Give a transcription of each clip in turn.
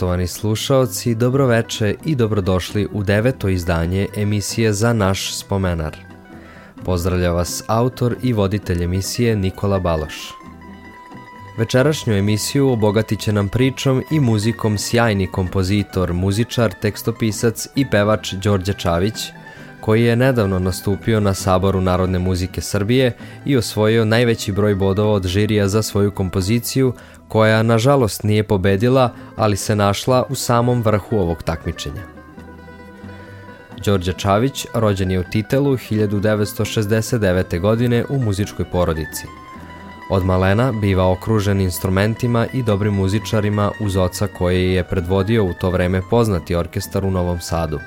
Poštovani slušaoci, dobroveče i dobrodošli u deveto izdanje emisije Za naš spomenar. Pozdravlja vas autor i voditelj emisije Nikola Baloš. Večerašnju emisiju obogatit će nam pričom i muzikom sjajni kompozitor, muzičar, tekstopisac i pevač Đorđe Čavić, koji je nedavno nastupio na Saboru Narodne muzike Srbije i osvojio najveći broj bodova od žirija za svoju kompoziciju koja nažalost nije pobedila, ali se našla u samom vrhu ovog takmičenja. Đorđe Čavić rođen je u Titelu 1969. godine u muzičkoj porodici. Od malena biva okružen instrumentima i dobrim muzičarima uz oca koji je predvodio u to vreme poznati orkestar u Novom Sadu.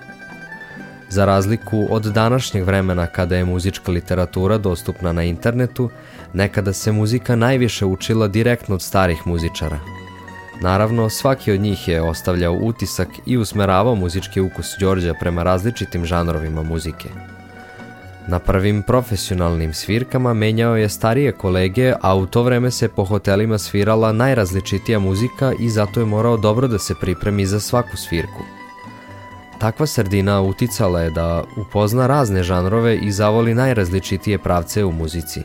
Za razliku od današnjeg vremena kada je muzička literatura dostupna na internetu, nekada se muzika najviše učila direktno od starih muzičara. Naravno, svaki od njih je ostavljao utisak i usmeravao muzički ukus Đorđa prema različitim žanrovima muzike. Na prvim profesionalnim svirkama menjao je starije kolege, a u to vreme se po hotelima svirala najrazličitija muzika i zato je morao dobro da se pripremi za svaku svirku. Takva sredina uticala je da upozna razne žanrove i zavoli najrazličitije pravce u muzici.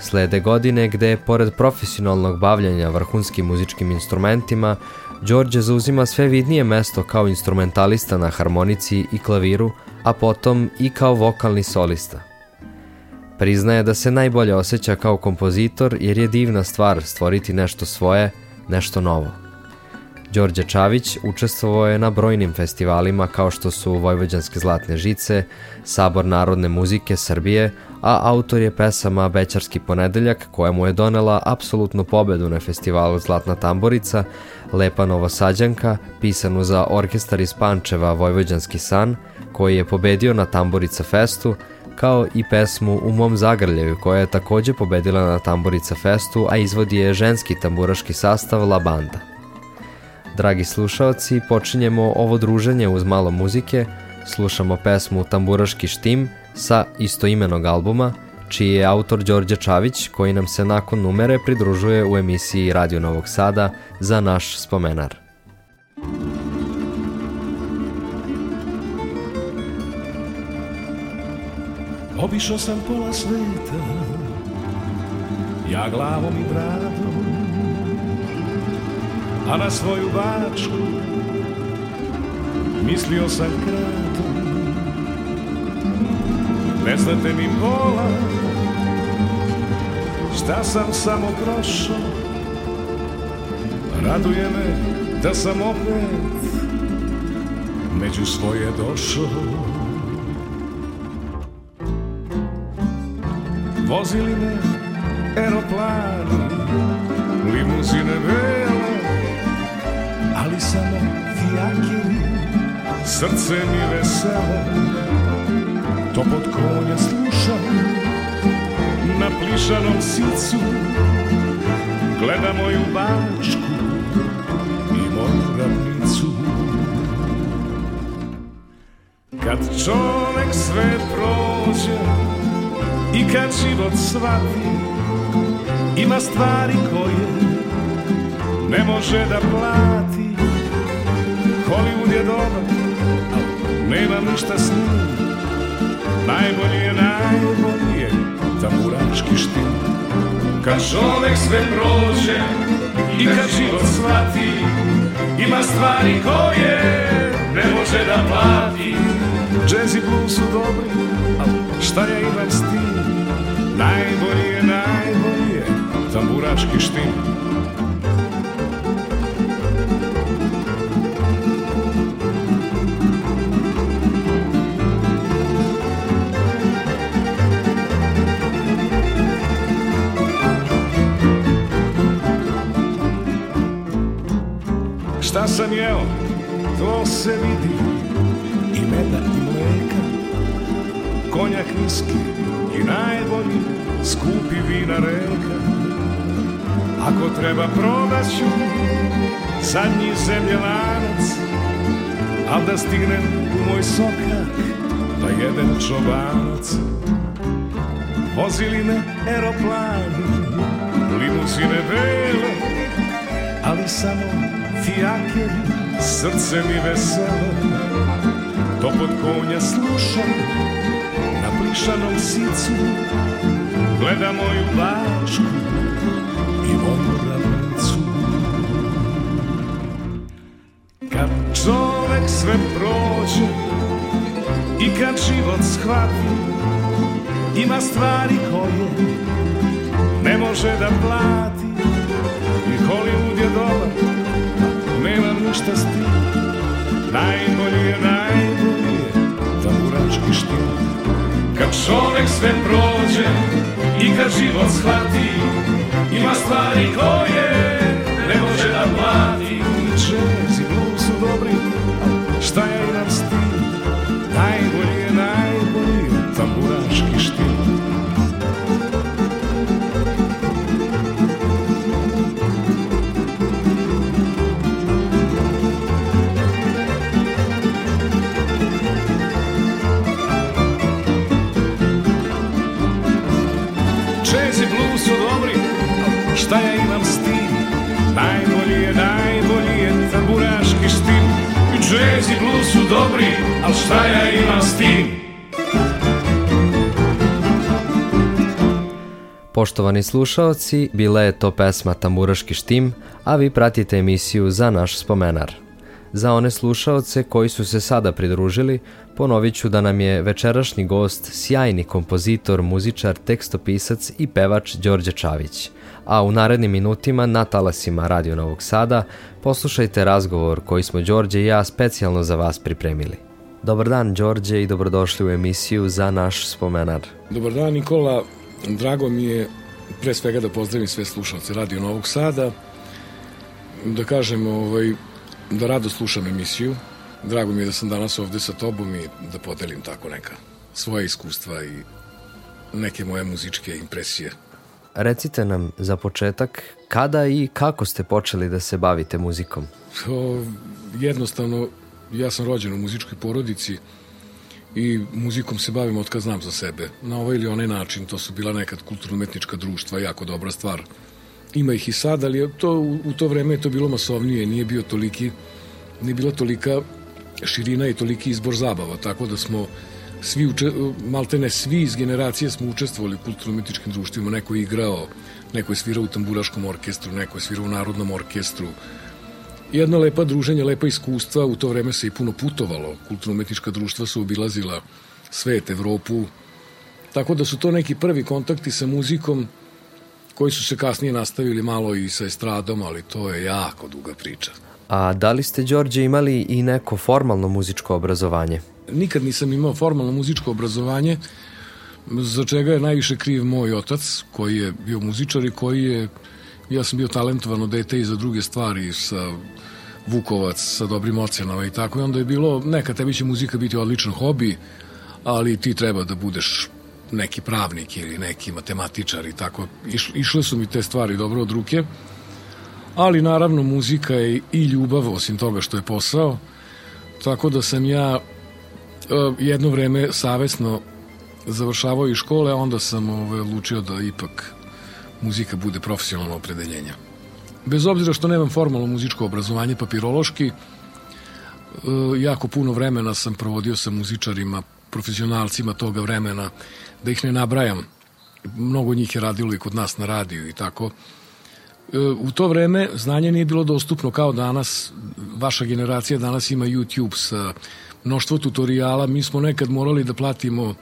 Slede godine gde pored profesionalnog bavljanja vrhunskim muzičkim instrumentima, Đorđe zauzima sve vidnije mesto kao instrumentalista na harmonici i klaviru, a potom i kao vokalni solista. Priznaje da se najbolje osjeća kao kompozitor jer je divna stvar stvoriti nešto svoje, nešto novo. Đorđe Čavić učestvovao je na brojnim festivalima kao što su Vojvođanske zlatne žice, Sabor narodne muzike Srbije, a autor je pesama Bećarski ponedeljak koja mu je donela apsolutnu pobedu na festivalu Zlatna tamborica, Lepa Novosađanka, pisanu za orkestar iz Pančeva Vojvođanski san, koji je pobedio na Tamborica festu, kao i pesmu U mom zagrljaju koja je takođe pobedila na Tamborica festu, a izvodi je ženski tamburaški sastav La Banda. Dragi slušaoci, počinjemo ovo druženje uz malo muzike, slušamo pesmu Tamburaški štim sa istoimenog albuma, čiji je autor Đorđe Čavić, koji nam se nakon numere pridružuje u emisiji Radio Novog Sada za naš spomenar. Obišao sam pola sveta, ja glavom i bradom, a na svoju bačku mislio sam kratom. Ne znate mi pola, šta sam samo prošao, raduje me da sam opet među svoje došao. Vozili me aeroplani, limuzine bele, samo fijakiri, srce mi veselo, to pod konja slušam, na plišanom sicu, gleda moju bačku i moju ravnicu. Kad čovek sve prođe i kad život shvati, ima stvari koje ne može da plati je dobar, nema ništa s njim. Najbolji je, najbolji je tamburački štil. Kad čovek sve prođe i kad život shvati Ima stvari koje ne može da plati. Jazz i blues su dobri, ali šta ja imam s tim Najbolji je, najbolji je tamburački štim Šta sam jeo, to se vidi. I meda i mleka Konjak niski i najbolji Skupi vina reka Ako treba prodaću Zadnji zemljanac Al da stignem u moj sokak Da jedan čobanac. Vozili me aeroplani Limuzine bele Ali samo fijakeri, srce mi veselo. To pod konja slušam na plišanom sicu. Gleda moju bačku i moju ravnicu Kad čovek sve prođe i kad život shvati Ima stvari koje ne može da plati. I Hollywood je dobar ništa s tim Najbolji je, najbolji je tamburački štil. Kad čovek sve prođe i kad život shvati Ima stvari koje Najbolji je, najbolji je tamburaški štim. I jazz i blues su dobri, al šta ja imam s tim? Poštovani slušaoci, bila je to pesma Tamburaški štim, a vi pratite emisiju za naš spomenar. Za one slušaoce koji su se sada pridružili, ponovit ću da nam je večerašnji gost sjajni kompozitor, muzičar, tekstopisac i pevač Đorđe Čavić – a u narednim minutima na talasima Radio Novog Sada poslušajte razgovor koji smo Đorđe i ja specijalno za vas pripremili. Dobar dan Đorđe i dobrodošli u emisiju za naš spomenar. Dobar dan Nikola, drago mi je pre svega da pozdravim sve slušalce Radio Novog Sada, da kažem ovaj, da rado slušam emisiju, drago mi je da sam danas ovde sa tobom i da podelim tako neka svoje iskustva i neke moje muzičke impresije Recite nam za početak kada i kako ste počeli da se bavite muzikom? O, jednostavno, ja sam rođen u muzičkoj porodici i muzikom se bavim od kad znam za sebe. Na ovaj ili onaj način, to su bila nekad kulturno-umetnička društva, jako dobra stvar. Ima ih i sad, ali to, u to vreme je to bilo masovnije, nije bio toliki, nije bila tolika širina i toliki izbor zabava, tako da smo svi, uče, maltene svi iz generacije smo učestvovali u kulturno-umetničkim društvima, neko je igrao, neko je svirao u tamburaškom orkestru, neko je svirao u narodnom orkestru. Jedno lepa druženje, lepa iskustva, u to vreme se i puno putovalo. Kulturno-umetnička društva su obilazila svet, Evropu, tako da su to neki prvi kontakti sa muzikom koji su se kasnije nastavili malo i sa estradom, ali to je jako duga priča. A da li ste, Đorđe, imali i neko formalno muzičko obrazovanje? Nikad nisam imao formalno muzičko obrazovanje, za čega je najviše kriv moj otac, koji je bio muzičar i koji je, ja sam bio talentovano dete i za druge stvari, sa Vukovac, sa dobrim ocenama i tako, i onda je bilo, neka tebi će muzika biti odličan hobi, ali ti treba da budeš neki pravnik ili neki matematičar i tako. Iš, išle su mi te stvari dobro od ruke, ali naravno muzika je i ljubav, osim toga što je posao, tako da sam ja jedno vreme savesno završavao i škole, a onda sam ovaj, odlučio da ipak muzika bude profesionalno opredeljenje. Bez obzira što nemam formalno muzičko obrazovanje papirološki, e, jako puno vremena sam provodio sa muzičarima, profesionalcima toga vremena, da ih ne nabrajam. Mnogo njih je radilo i kod nas na radiju i tako. u to vreme znanje nije bilo dostupno kao danas. Vaša generacija danas ima YouTube sa mnoštvo tutoriala. Mi smo nekad morali da platimo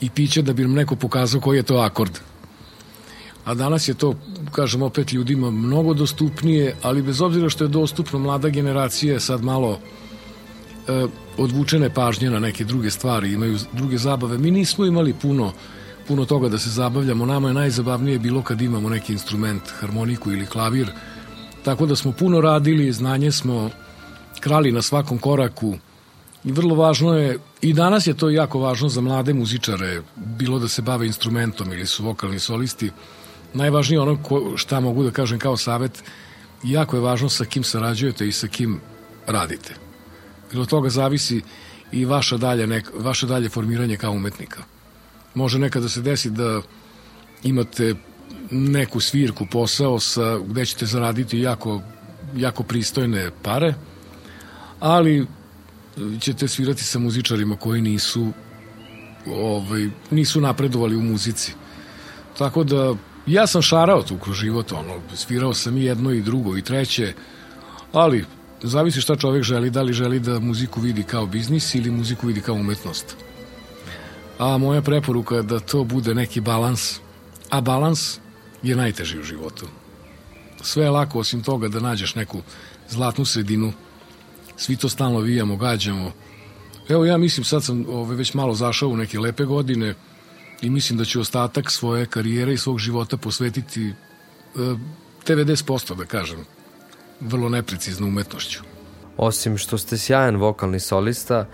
i piće da bi nam neko pokazao koji je to akord. A danas je to, kažem opet, ljudima mnogo dostupnije, ali bez obzira što je dostupno, mlada generacija je sad malo e, odvučene pažnje na neke druge stvari, imaju druge zabave. Mi nismo imali puno puno toga da se zabavljamo. Nama je najzabavnije bilo kad imamo neki instrument, harmoniku ili klavir. Tako da smo puno radili, znanje smo krali na svakom koraku i vrlo važno je, i danas je to jako važno za mlade muzičare, bilo da se bave instrumentom ili su vokalni solisti, najvažnije ono ko, šta mogu da kažem kao savet, jako je važno sa kim sarađujete i sa kim radite. Jer od toga zavisi i vaša dalje, nek, vaše dalje formiranje kao umetnika. Može nekada se desi da imate neku svirku, posao sa, gde ćete zaraditi jako, jako pristojne pare, ali ćete svirati sa muzičarima koji nisu ovaj, nisu napredovali u muzici. Tako da ja sam šarao tu kroz život, ono, svirao sam i jedno i drugo i treće, ali zavisi šta čovek želi, da li želi da muziku vidi kao biznis ili muziku vidi kao umetnost a moja preporuka je da to bude neki balans, a balans je najteži u životu. Sve je lako osim toga da nađeš neku zlatnu sredinu, svi to stalno vijamo, gađamo. Evo ja mislim sad sam ove, već malo zašao u neke lepe godine i mislim da ću ostatak svoje karijere i svog života posvetiti e, 90% da kažem, vrlo neprecizno umetnošću. Osim što ste sjajan vokalni solista,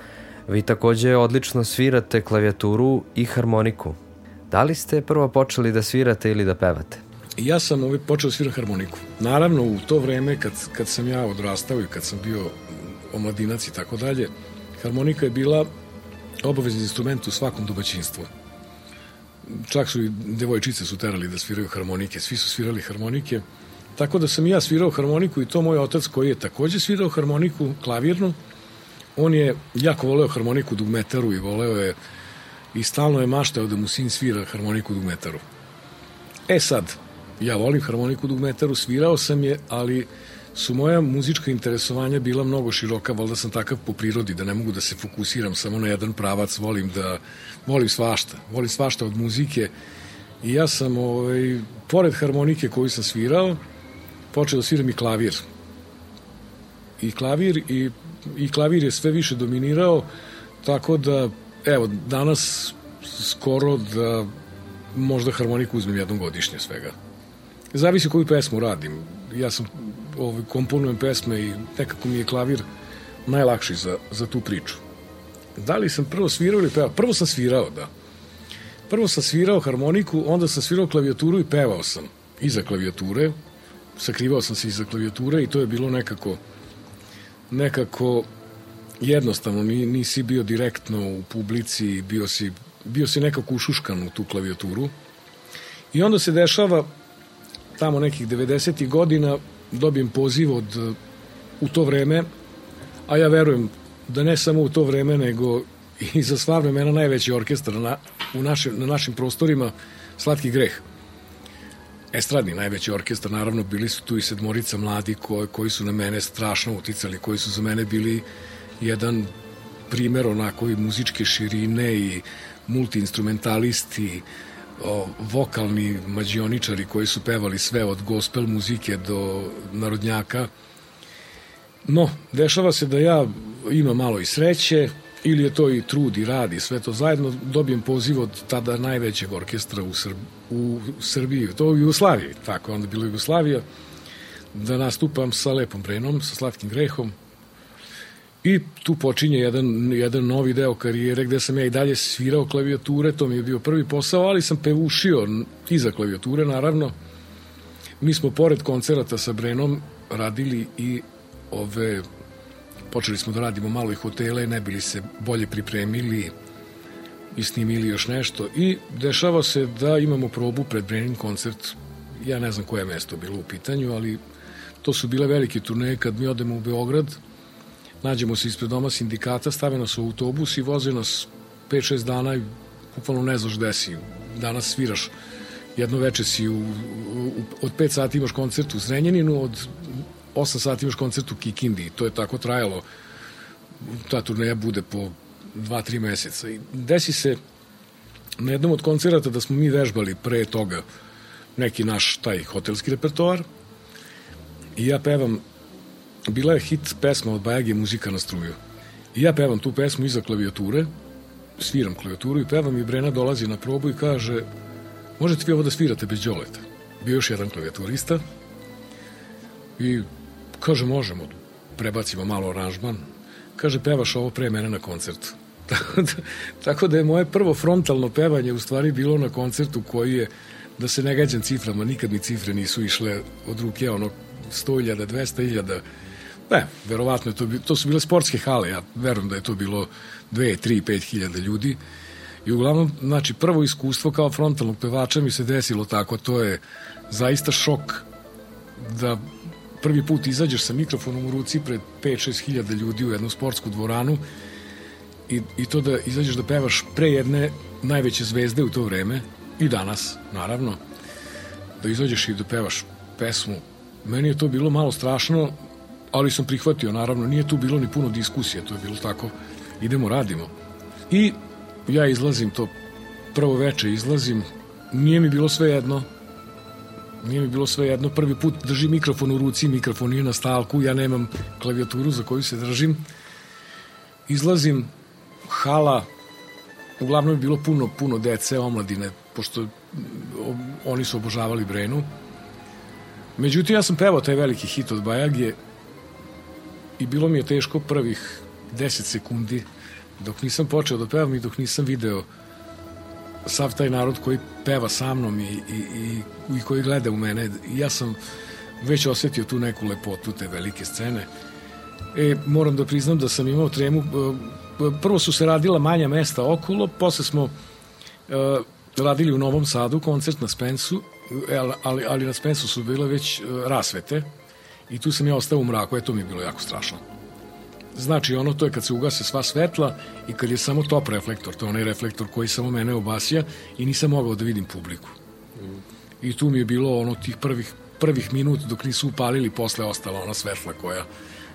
Vi takođe odlično svirate klavijaturu i harmoniku. Da li ste prvo počeli da svirate ili da pevate? Ja sam ovaj počeo da sviram harmoniku. Naravno, u to vreme kad, kad sam ja odrastao i kad sam bio omladinac i tako dalje, harmonika je bila obavezni instrument u svakom domaćinstvu. Čak su i devojčice su terali da sviraju harmonike, svi su svirali harmonike. Tako da sam ja svirao harmoniku i to moj otac koji je takođe svirao harmoniku klavirnu, on je jako voleo harmoniku dugmetaru i voleo je i stalno je maštao da mu sin svira harmoniku dugmetaru. E sad, ja volim harmoniku dugmetaru, svirao sam je, ali su moja muzička interesovanja bila mnogo široka, valjda sam takav po prirodi da ne mogu da se fokusiram samo na jedan pravac, volim da volim svašta, volim svašta od muzike i ja sam ovaj, pored harmonike koju sam svirao, počeo da sviram i klavir. I klavir i i klavir je sve više dominirao, tako da, evo, danas skoro da možda harmoniku uzmem jednom godišnje svega. Zavisi koju pesmu radim. Ja sam ovaj, komponujem pesme i nekako mi je klavir najlakši za, za tu priču. Da li sam prvo svirao ili pevao? Prvo sam svirao, da. Prvo sam svirao harmoniku, onda sam svirao klavijaturu i pevao sam iza klavijature. Sakrivao sam se iza klavijature i to je bilo nekako nekako jednostavno, nisi bio direktno u publici, bio si, bio si nekako ušuškan u tu klavijaturu. I onda se dešava tamo nekih 90. godina dobijem poziv od u to vreme, a ja verujem da ne samo u to vreme, nego i za sva vremena najveći orkestar na, u našim, na našim prostorima, Slatki greh. Estradni najveći orkestar, naravno bili su tu i sedmorica mladi koji, koji su na mene strašno uticali, koji su za mene bili jedan primer onako i muzičke širine i multiinstrumentalisti, o, vokalni mađioničari koji su pevali sve od gospel muzike do narodnjaka. No, dešava se da ja imam malo i sreće, ili je to i trud i rad i sve to zajedno, dobijem poziv od tada najvećeg orkestra u, Srb, u Srbiji, to u Jugoslaviji, tako onda bilo Jugoslavija, da nastupam sa Lepom Brenom, sa Slatkim grehom, I tu počinje jedan, jedan novi deo karijere gde sam ja i dalje svirao klavijature, to mi je bio prvi posao, ali sam pevušio iza klavijature, naravno. Mi smo pored koncerata sa Brenom radili i ove počeli smo da radimo malo i hotele, ne bili se bolje pripremili i snimili još nešto. I dešava se da imamo probu pred Brenin koncert. Ja ne znam koje mesto bilo u pitanju, ali to su bile velike turneje kad mi odemo u Beograd nađemo se ispred doma sindikata, stave nas u autobus i voze nas 5-6 dana i bukvalno ne znaš gde si. Danas sviraš jedno veče si u, u, od 5 sati imaš koncert u Zrenjaninu, od 8 sati imaš koncert u Kikindi. To je tako trajalo. Ta turneja bude po 2-3 meseca. I desi se na jednom od koncerata da smo mi vežbali pre toga neki naš taj hotelski repertoar i ja pevam bila je hit pesma od Bajage Muzika na struju. I ja pevam tu pesmu iza klavijature, sviram klavijaturu i pevam i Brena dolazi na probu i kaže možete vi ovo da svirate bez đoleta. Bio još jedan klavijaturista i kaže možemo, prebacimo malo aranžman. Kaže pevaš ovo pre mene na koncertu. Tako da je moje prvo frontalno pevanje u stvari bilo na koncertu koji je, da se ne gađam ciframa, nikad mi cifre nisu išle od ruke, ono 100.000, 200.000, ne, verovatno je to, to su bile sportske hale, ja verujem da je to bilo 2, 3, 5 hiljada ljudi. I uglavnom, znači, prvo iskustvo kao frontalnog pevača mi se desilo tako, to je zaista šok da prvi put izađeš sa mikrofonom u ruci pred 5-6 hiljada ljudi u jednu sportsku dvoranu i, i to da izađeš da pevaš pre jedne najveće zvezde u to vreme i danas, naravno, da izađeš i da pevaš pesmu. Meni je to bilo malo strašno, ali sam prihvatio, naravno, nije tu bilo ni puno diskusije, to je bilo tako, idemo, radimo. I ja izlazim to prvo veče izlazim, nije mi bilo sve jedno, nije mi bilo sve jedno, prvi put držim mikrofon u ruci, mikrofon nije na stalku, ja nemam klavijaturu za koju se držim, izlazim, hala, uglavnom je bilo puno, puno dece, omladine, pošto oni su obožavali Brenu. Međutim, ja sam pevao taj veliki hit od Bajage i bilo mi je teško prvih 10 sekundi dok nisam počeo da pevam i dok nisam video sav taj narod koji peva sa mnom i, i, i, i koji gleda u mene. Ja sam već osetio tu neku lepotu te velike scene. E, moram da priznam da sam imao tremu. E, prvo su se radila manja mesta okolo, posle smo uh, radili u Novom Sadu koncert na Spensu, e, ali, ali na Spensu su bile već rasvete i tu sam ja ostao u mraku, e to mi je bilo jako strašno. Znači ono to je kad se ugase sva svetla i kad je samo top reflektor, to je onaj reflektor koji samo mene obasja i nisam mogao da vidim publiku. I tu mi je bilo ono tih prvih, prvih minut dok nisu upalili posle ostala ona svetla koja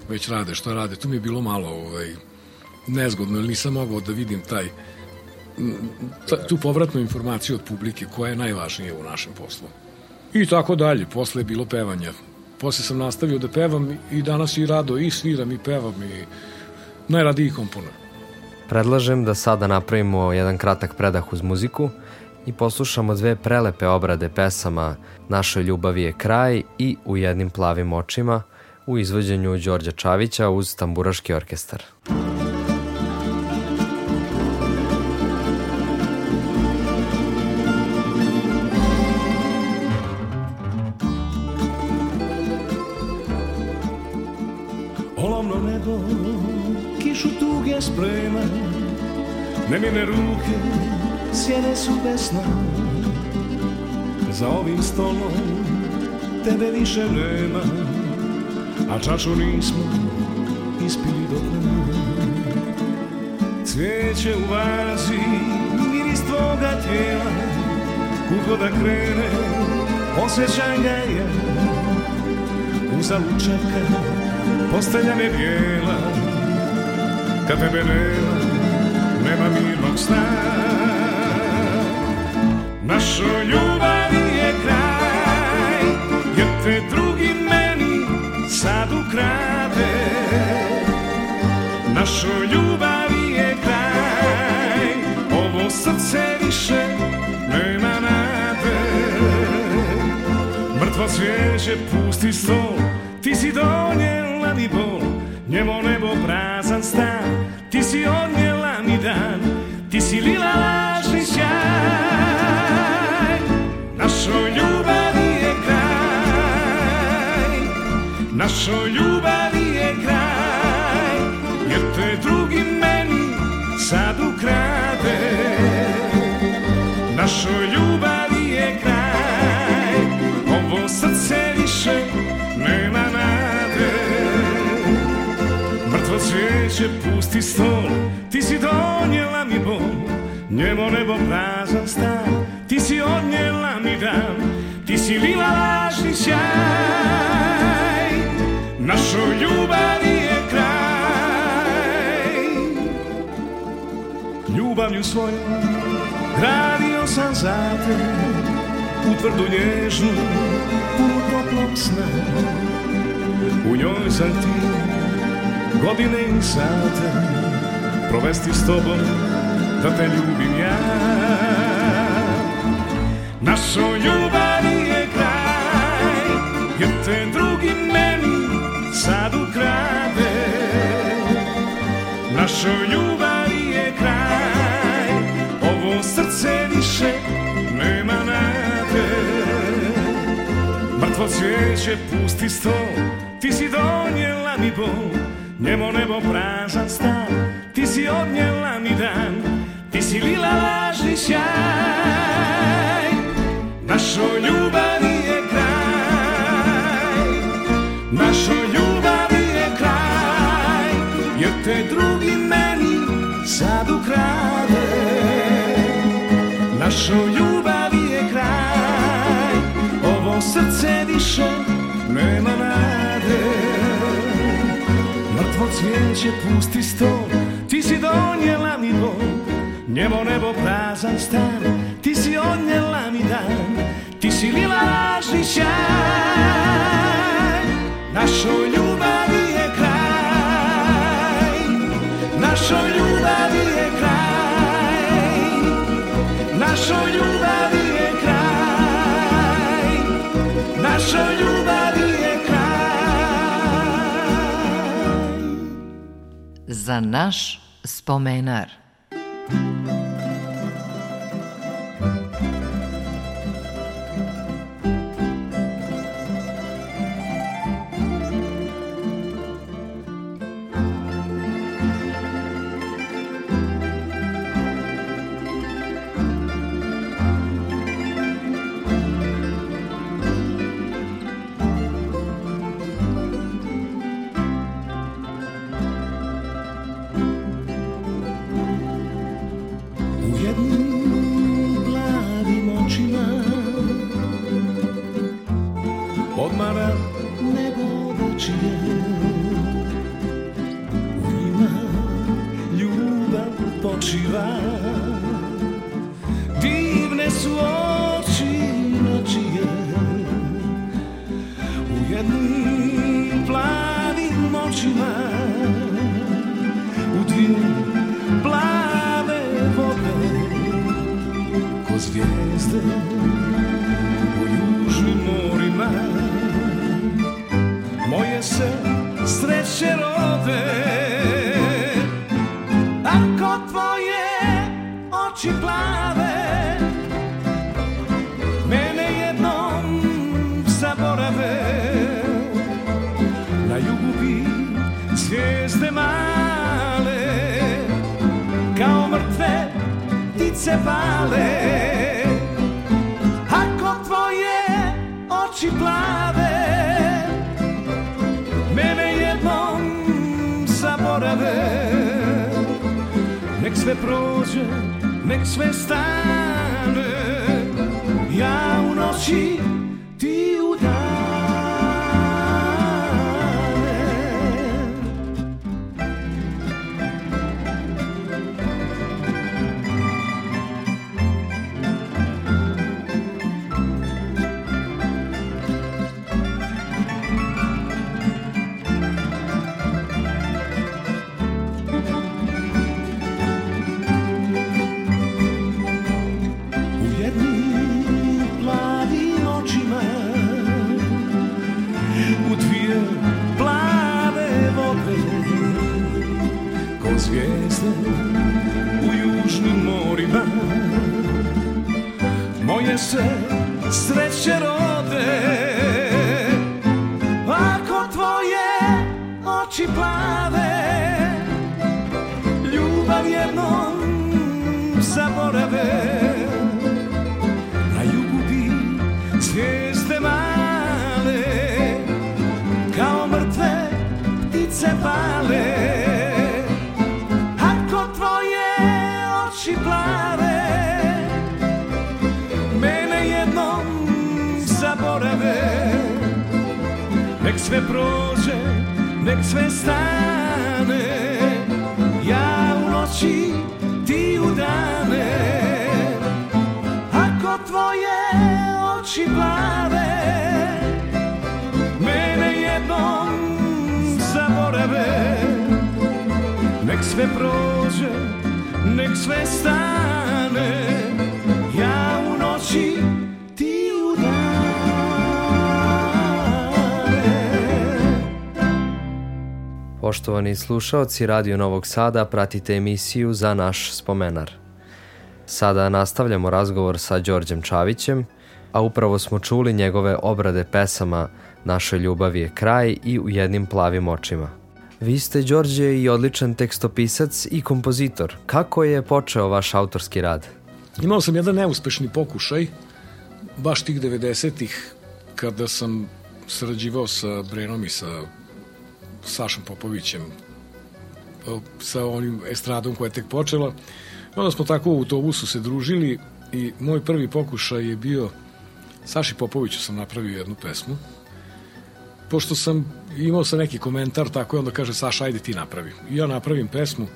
već rade što rade. Tu mi je bilo malo ovaj, nezgodno, jer nisam mogao da vidim taj ta, tu povratnu informaciju od publike koja je najvažnija u našem poslu. I tako dalje, posle je bilo pevanja posle sam nastavio da pevam i danas i rado i sviram i pevam i najradiji komponujem. Predlažem da sada napravimo jedan kratak predah uz muziku i poslušamo dve prelepe obrade pesama Našoj ljubavi je kraj i U jednim plavim očima u izvođenju Đorđa Čavića uz tamburaški orkestar. Muzika Nemine ruke sjene su besna Za ovim stolom tebe više nema A čašu nismo ispili do dna. Cvijeće u vazi, miris tvoga tijela. Kuko da krene, osjećaj ga ja Uzalud čeka, postelja me bijela. Kad tebe nema, nema mirnog sna. Našo ljubavi je kraj Jer te drugi meni sad ukrade. Našo ljubavi je kraj Ovo srce više nema nade. Mrtvo cvijeće pusti stol Ti si donijela mi bol Njemo nebo prazan stan Ti si odnijela mi dan Ti si lila lažni sjaj. Našoj ljubavi je kraj Našoj ljubavi je kraj Jer te drugi meni sad ukrade. Našoj ljubavi je kraj Ovo srce više nema cvijeće, pusti stol si donijela mi bol Njemo nebo prazan stan. Ti si odnjela mi dan Ti si lila lažni sjaj. Našoj ljubavi je kraj. Ljubavlju svojom gradio sam za te U tvrdu nježnu, punu toplog sna. U njoj sam ti godine i sate Provesti s tobom da te ljubim ja. Našo ljubavi je kraj Jer te drugi meni sad ukrade. Našo ljubavi je kraj Ovo srce više nema nade. Mrtvo cvijeće pusti sto Ti si donijela mi bol Njemo nebo prazan stan Ti si odnijela mi dan Ti si lila lažni sjaj Našoj ljubavi je kraj Našoj ljubavi je kraj Jer te drugi meni sad ukrade Našoj ljubavi je kraj Ovo srce više nema nade Mrtvo cvijeće pusti stol. Ti si donijela mi bol Njemo nebo prazan stan. Ti si odnjela mi dan. Ti si lila lažni sjaj Našoj ljubavi je kraj. Našoj ljubavi je kraj. Našoj ljubavi je kraj. Našoj ljubavi Za naš spomenar sve prođe, nek sve stane. Ja u noći, ti u dane. Ako tvoje oči plave Mene jednom zaborave. Nek sve prođe, nek sve stane Poštovani slušaoci Radio Novog Sada, pratite emisiju za naš spomenar. Sada nastavljamo razgovor sa Đorđem Čavićem, a upravo smo čuli njegove obrade pesama Naše ljubavi je kraj i U jednim plavim očima. Vi ste, Đorđe, i odličan tekstopisac i kompozitor. Kako je počeo vaš autorski rad? Imao sam jedan neuspešni pokušaj, baš tih 90-ih, kada sam sarađivao sa Brenom i sa Sašom Popovićem, sa onim estradom koja je tek počela. Onda smo tako u autobusu se družili i moj prvi pokušaj je bio Saši Popoviću sam napravio jednu pesmu. Pošto sam imao sam neki komentar, tako je onda kaže Saša, ajde ti napravi. I ja napravim pesmu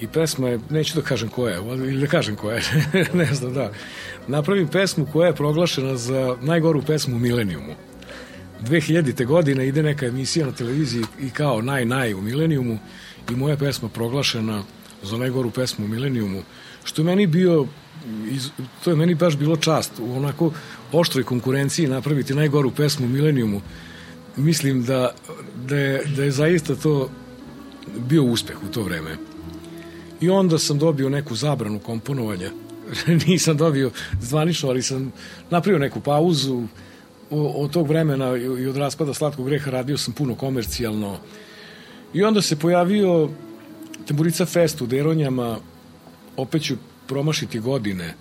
i pesma je, neću da kažem koja je, ili da kažem koja je, ne znam, da. Napravim pesmu koja je proglašena za najgoru pesmu u Milenijumu. 2000. godine ide neka emisija na televiziji i kao naj naj u Milenijumu i moja pesma proglašena za najgoru pesmu u Milenijumu, što je meni bio iz, to je meni baš bilo čast u onako oštroj konkurenciji napraviti najgoru pesmu u Milenijumu mislim da, da, je, da je zaista to bio uspeh u to vreme i onda sam dobio neku zabranu komponovanja nisam dobio zvanično ali sam napravio neku pauzu od tog vremena i od raspada Slatkog greha radio sam puno komercijalno. I onda se pojavio Temburica Fest u Deronjama. Opet ću promašiti godine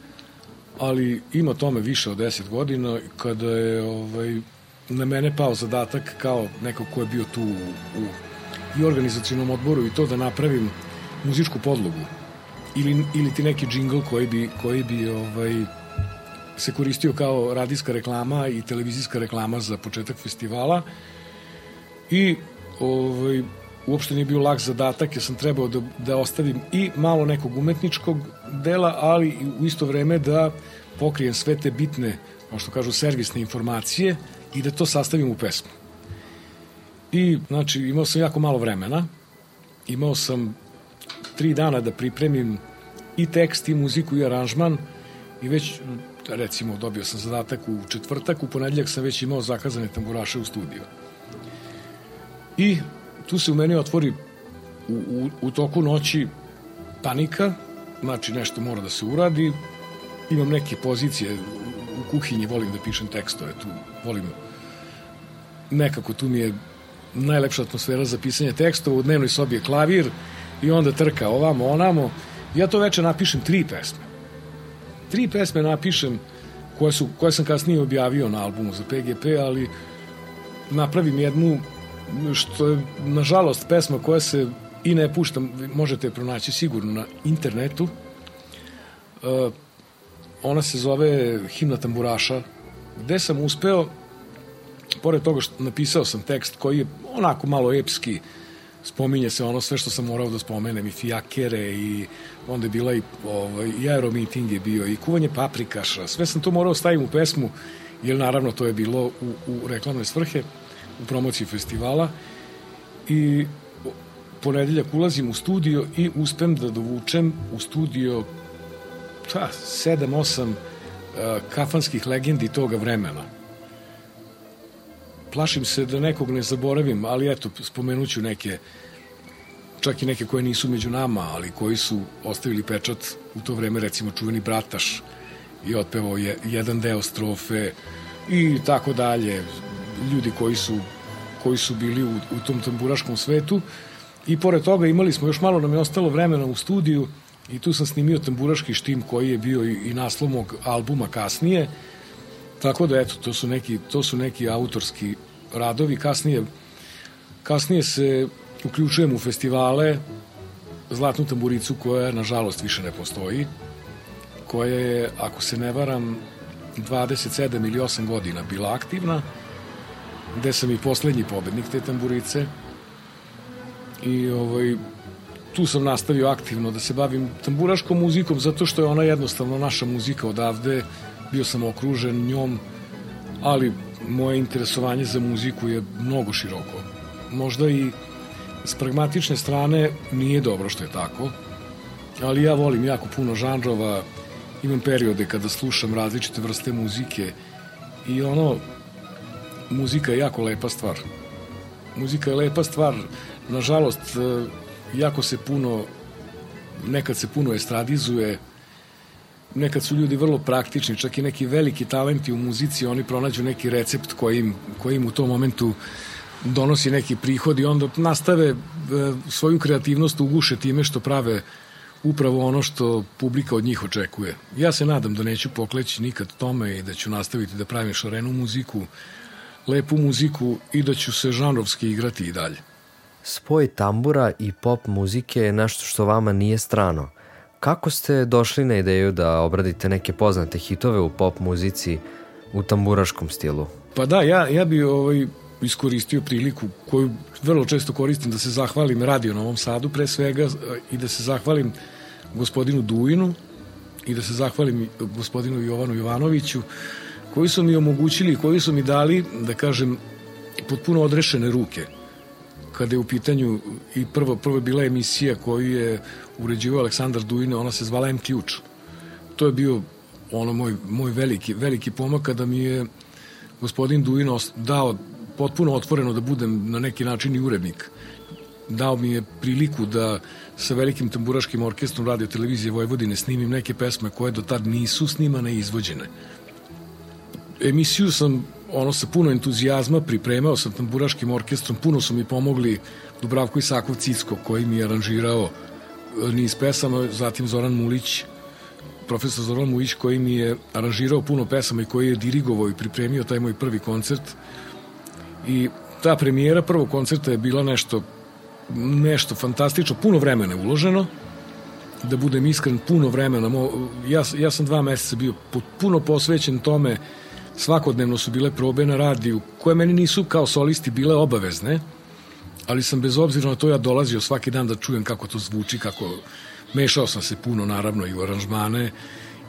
ali ima tome više od 10 godina. Kada je ovaj, na mene pao zadatak kao neko ko je bio tu u, u i organizacijnom odboru i to da napravim muzičku podlogu. Ili, ili ti neki džingl koji bi, koji bi ovaj, se koristio kao radijska reklama i televizijska reklama za početak festivala i ovaj, uopšte nije bio lak zadatak jer sam trebao da, da ostavim i malo nekog umetničkog dela, ali u isto vreme da pokrijem sve te bitne, kao što kažu, servisne informacije i da to sastavim u pesmu. I, znači, imao sam jako malo vremena, imao sam tri dana da pripremim i tekst, i muziku, i aranžman, i već recimo dobio sam zadatak u četvrtak, u ponedljak sam već imao zakazane tamburaše u studiju. I tu se u meni otvori u, u, u toku noći panika, znači nešto mora da se uradi, imam neke pozicije u kuhinji, volim da pišem tekstove, tu volim nekako tu mi je najlepša atmosfera za pisanje tekstova, u dnevnoj sobi je klavir i onda trka ovamo, onamo. Ja to veče napišem tri pesme tri pesme napišem koje, su, koje sam kasnije objavio na albumu za PGP, ali napravim jednu što je nažalost pesma koja se i ne pušta, možete je pronaći sigurno na internetu. Uh, ona se zove Himna tamburaša, gde sam uspeo, pored toga što napisao sam tekst koji je onako malo epski, spominje se ono sve što sam morao da spomenem i fijakere i onda je bila i, ovaj, i aeromiting je bio i kuvanje paprikaša. Sve sam to morao da stavim u pesmu jer naravno to je bilo u, u reklamne svrhe u promociji festivala. I ponedeljak ulazim u studio i uspem da dovučem u studio ta, 7-8 uh, kafanskih legendi toga vremena plašim se da nekog ne zaboravim, ali eto, spomenuću neke, čak i neke koje nisu među nama, ali koji su ostavili pečat u to vreme, recimo čuveni Brataš i otpevao je jedan deo strofe i tako dalje, ljudi koji su, koji su bili u, u tom tamburaškom svetu. I pored toga imali smo, još malo nam je ostalo vremena u studiju i tu sam snimio tamburaški štim koji je bio i, i naslov mog albuma kasnije, Tako da, eto, to su neki, to su neki autorski radovi. Kasnije, kasnije se uključujem u festivale Zlatnu tamburicu koja, nažalost, više ne postoji, koja je, ako se ne varam, 27 ili 8 godina bila aktivna gde sam i poslednji pobednik te tamburice. I ovaj, tu sam nastavio aktivno da se bavim tamburaškom muzikom zato što je ona jednostavno naša muzika odavde, bio sam okružen njom, ali moje interesovanje za muziku je mnogo široko. Možda i s pragmatične strane nije dobro što je tako, ali ja volim jako puno žanrova, imam periode kada slušam različite vrste muzike i ono, muzika je jako lepa stvar. Muzika je lepa stvar, nažalost, jako se puno, nekad se puno estradizuje, nekad su ljudi vrlo praktični, čak i neki veliki talenti u muzici, oni pronađu neki recept koji im, koji im u tom momentu donosi neki prihod i onda nastave e, svoju kreativnost uguše time što prave upravo ono što publika od njih očekuje. Ja se nadam da neću pokleći nikad tome i da ću nastaviti da pravim šarenu muziku, lepu muziku i da ću se žanrovski igrati i dalje. Spoj tambura i pop muzike je nešto što vama nije strano. Kako ste došli na ideju da obradite neke poznate hitove u pop muzici u tamburaškom stilu? Pa da, ja, ja bi ovaj, iskoristio priliku koju vrlo često koristim da se zahvalim Radio Novom Sadu pre svega i da se zahvalim gospodinu Duinu i da se zahvalim gospodinu Jovanu Jovanoviću koji su mi omogućili, koji su mi dali, da kažem, potpuno odrešene ruke kada je u pitanju i prvo, prvo je bila emisija koju je uređivao Aleksandar Dujine, ona se zvala M Ključ. To je bio ono moj, moj veliki, veliki pomak kada mi je gospodin Dujino dao potpuno otvoreno da budem na neki način i urednik. Dao mi je priliku da sa velikim tamburaškim orkestrom radio televizije Vojvodine snimim neke pesme koje do tad nisu snimane i izvođene. Emisiju sam ono sa puno entuzijazma pripremao sa tamburaškim orkestrom, puno su mi pomogli Dubravko Isakov Cicko koji mi je aranžirao e, niz pesama, zatim Zoran Mulić, profesor Zoran Mulić koji mi je aranžirao puno pesama i koji je dirigovao i pripremio taj moj prvi koncert. I ta premijera prvog koncerta je bila nešto nešto fantastično, puno vremena je uloženo. Da budem iskren, puno vremena ja, ja sam dva meseca bio puno posvećen tome svakodnevno su bile probe na radiju, koje meni nisu kao solisti bile obavezne, ali sam bez obzira na to ja dolazio svaki dan da čujem kako to zvuči, kako mešao sam se puno naravno i u aranžmane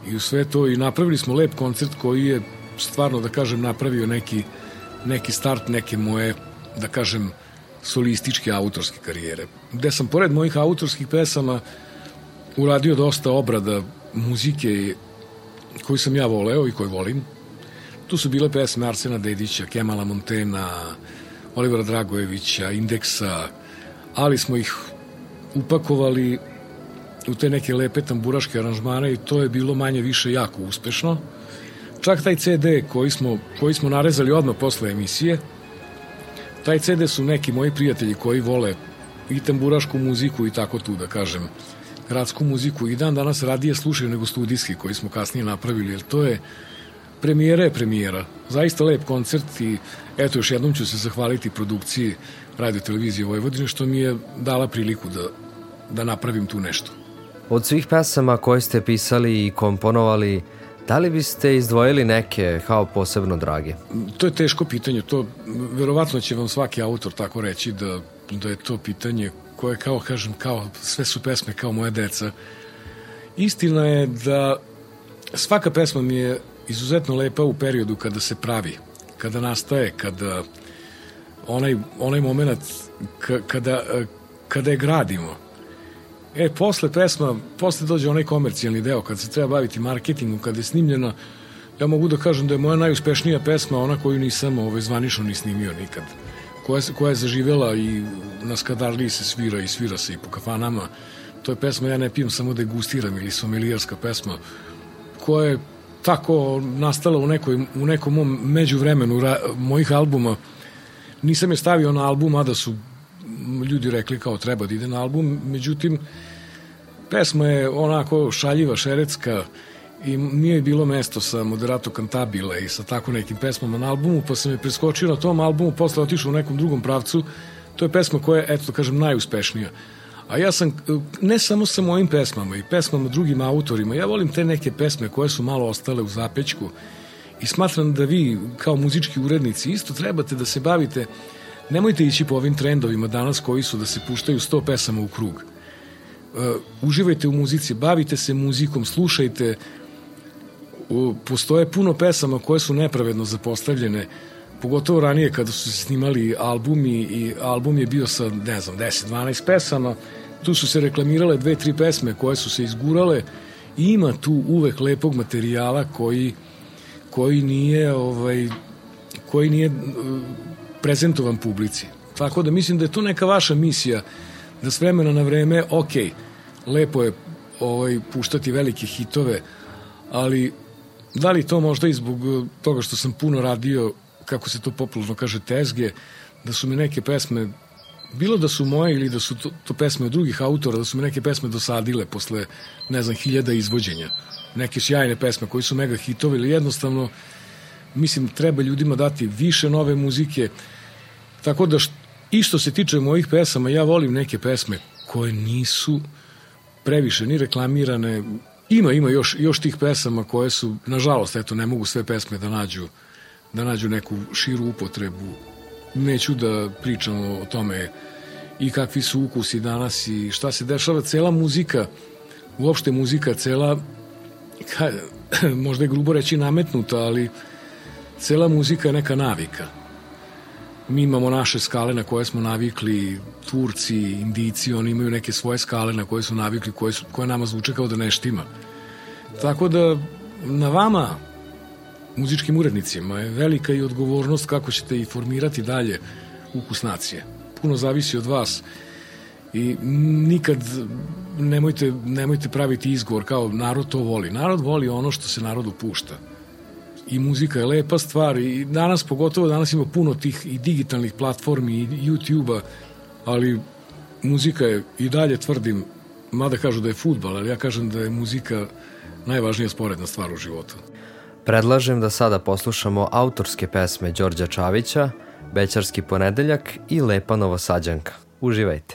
i u sve to i napravili smo lep koncert koji je stvarno da kažem napravio neki, neki start neke moje da kažem solističke autorske karijere. Gde sam pored mojih autorskih pesama uradio dosta obrada muzike koju sam ja voleo i koju volim Tu su bile pesme Arsena Dedića, Kemala Montena, Olivera Dragojevića, Indeksa, ali smo ih upakovali u te neke lepe tamburaške aranžmane i to je bilo manje više jako uspešno. Čak taj CD koji smo, koji smo narezali odmah posle emisije, taj CD su neki moji prijatelji koji vole i tamburašku muziku i tako tu da kažem gradsku muziku i dan danas radije slušaju nego studijski koji smo kasnije napravili, jer to je premijera je premijera. Zaista lep koncert i eto još jednom ću se zahvaliti produkciji Radio Televizije Vojvodine što mi je dala priliku da, da napravim tu nešto. Od svih pesama koje ste pisali i komponovali, da li biste izdvojili neke kao posebno drage? To je teško pitanje. To verovatno će vam svaki autor tako reći da, da je to pitanje koje kao kažem kao sve su pesme kao moje deca. Istina je da svaka pesma mi je izuzetno lepa u periodu kada se pravi, kada nastaje, kada onaj, onaj moment kada, kada je gradimo. E, posle pesma, posle dođe onaj komercijalni deo, kada se treba baviti marketingom, kada je snimljena, ja mogu da kažem da je moja najuspešnija pesma ona koju nisam ovaj, zvanično ni snimio nikad. Koja, koja je zaživela i na skadarliji se svira i svira se i po kafanama. To je pesma Ja ne pijem, samo degustiram ili somelijarska pesma koja je tako nastala u, nekoj, u nekom mom međuvremenu ra, mojih albuma. Nisam je stavio na album, a da su ljudi rekli kao treba da ide na album, međutim, pesma je onako šaljiva, šerecka i nije bilo mesto sa Moderato Cantabile i sa tako nekim pesmama na albumu, pa sam je preskočio na tom albumu, posle otišao u nekom drugom pravcu. To je pesma koja je, eto da kažem, najuspešnija. A ja sam, ne samo sa mojim pesmama i pesmama drugim autorima, ja volim te neke pesme koje su malo ostale u zapećku I smatram da vi, kao muzički urednici, isto trebate da se bavite, nemojte ići po ovim trendovima danas koji su da se puštaju 100 pesama u krug. Uh, uživajte u muzici, bavite se muzikom, slušajte, postoje puno pesama koje su nepravedno zapostavljene, pogotovo ranije kada su se snimali albumi i album je bio sa, ne znam, 10-12 pesama, tu su se reklamirale dve, tri pesme koje su se izgurale i ima tu uvek lepog materijala koji koji nije ovaj koji nije uh, prezentovan publici. Tako da mislim da je to neka vaša misija da s vremena na vreme, ok, lepo je ovaj, puštati velike hitove, ali da li to možda i zbog uh, toga što sam puno radio, kako se to popularno kaže, tezge, da su mi neke pesme bilo da su moje ili da su to, to pesme od drugih autora, da su mi neke pesme dosadile posle, ne znam, hiljada izvođenja. Neke sjajne pesme koji su mega hitovi ili jednostavno, mislim, treba ljudima dati više nove muzike. Tako da, št, i što se tiče mojih pesama, ja volim neke pesme koje nisu previše ni reklamirane. Ima, ima još, još tih pesama koje su, nažalost, eto, ne mogu sve pesme da nađu, da nađu neku širu upotrebu neću da pričam o tome i kakvi su ukusi danas i šta se dešava. Cela muzika, uopšte muzika, cela, ka, možda je grubo reći nametnuta, ali cela muzika je neka navika. Mi imamo naše skale na koje smo navikli, Turci, Indici, oni imaju neke svoje skale na koje su navikli, koje, su, koje nama zvuče kao da neštima. Tako da na vama muzičkim urednicima je velika i odgovornost kako ćete i formirati dalje ukus nacije. Puno zavisi od vas i nikad nemojte, nemojte praviti izgovor kao narod to voli. Narod voli ono što se narodu pušta. I muzika je lepa stvar i danas pogotovo danas ima puno tih i digitalnih platformi i YouTube-a, ali muzika je i dalje tvrdim, mada kažu da je futbal, ali ja kažem da je muzika najvažnija sporedna stvar u životu. Predlažem da sada poslušamo autorske pesme Đorđa Čavića, Bećarski ponedeljak i Lepa Novosađanka. Uživajte!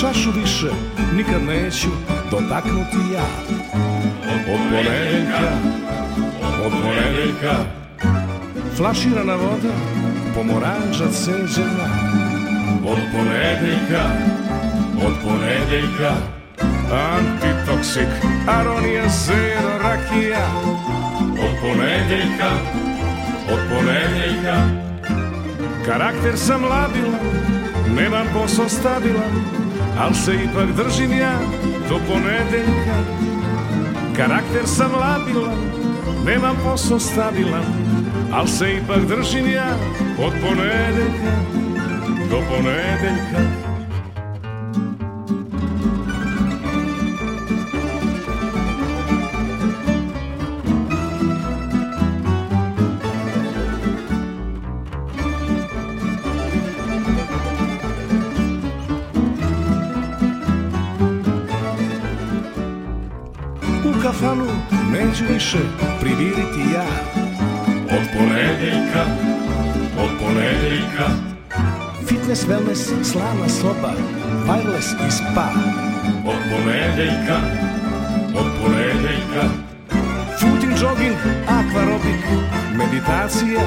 Čašu više nikad neću dotaknuti ja Od ponedeljka, od ponedeljka Flaširana voda, pomoranđa ceđena Od ponedeljka, od ponedeljka Antitoksik, aronija, zero, rakija. Od ponedeljka, od ponedeljka Karakter sam labilan, nemam posao stabilan Al se ipak držim ja do ponedeljka Karakter sam labilan, nemam posao stabilan Al se ipak držim ja od ponedeljka do ponedeljka više priviriti ja. Od ponedeljka, od ponedeljka Fitness, wellness, slana soba, wireless i spa. Od ponedeljka, od ponedeljka Footing, jogging, akvarobik, meditacija.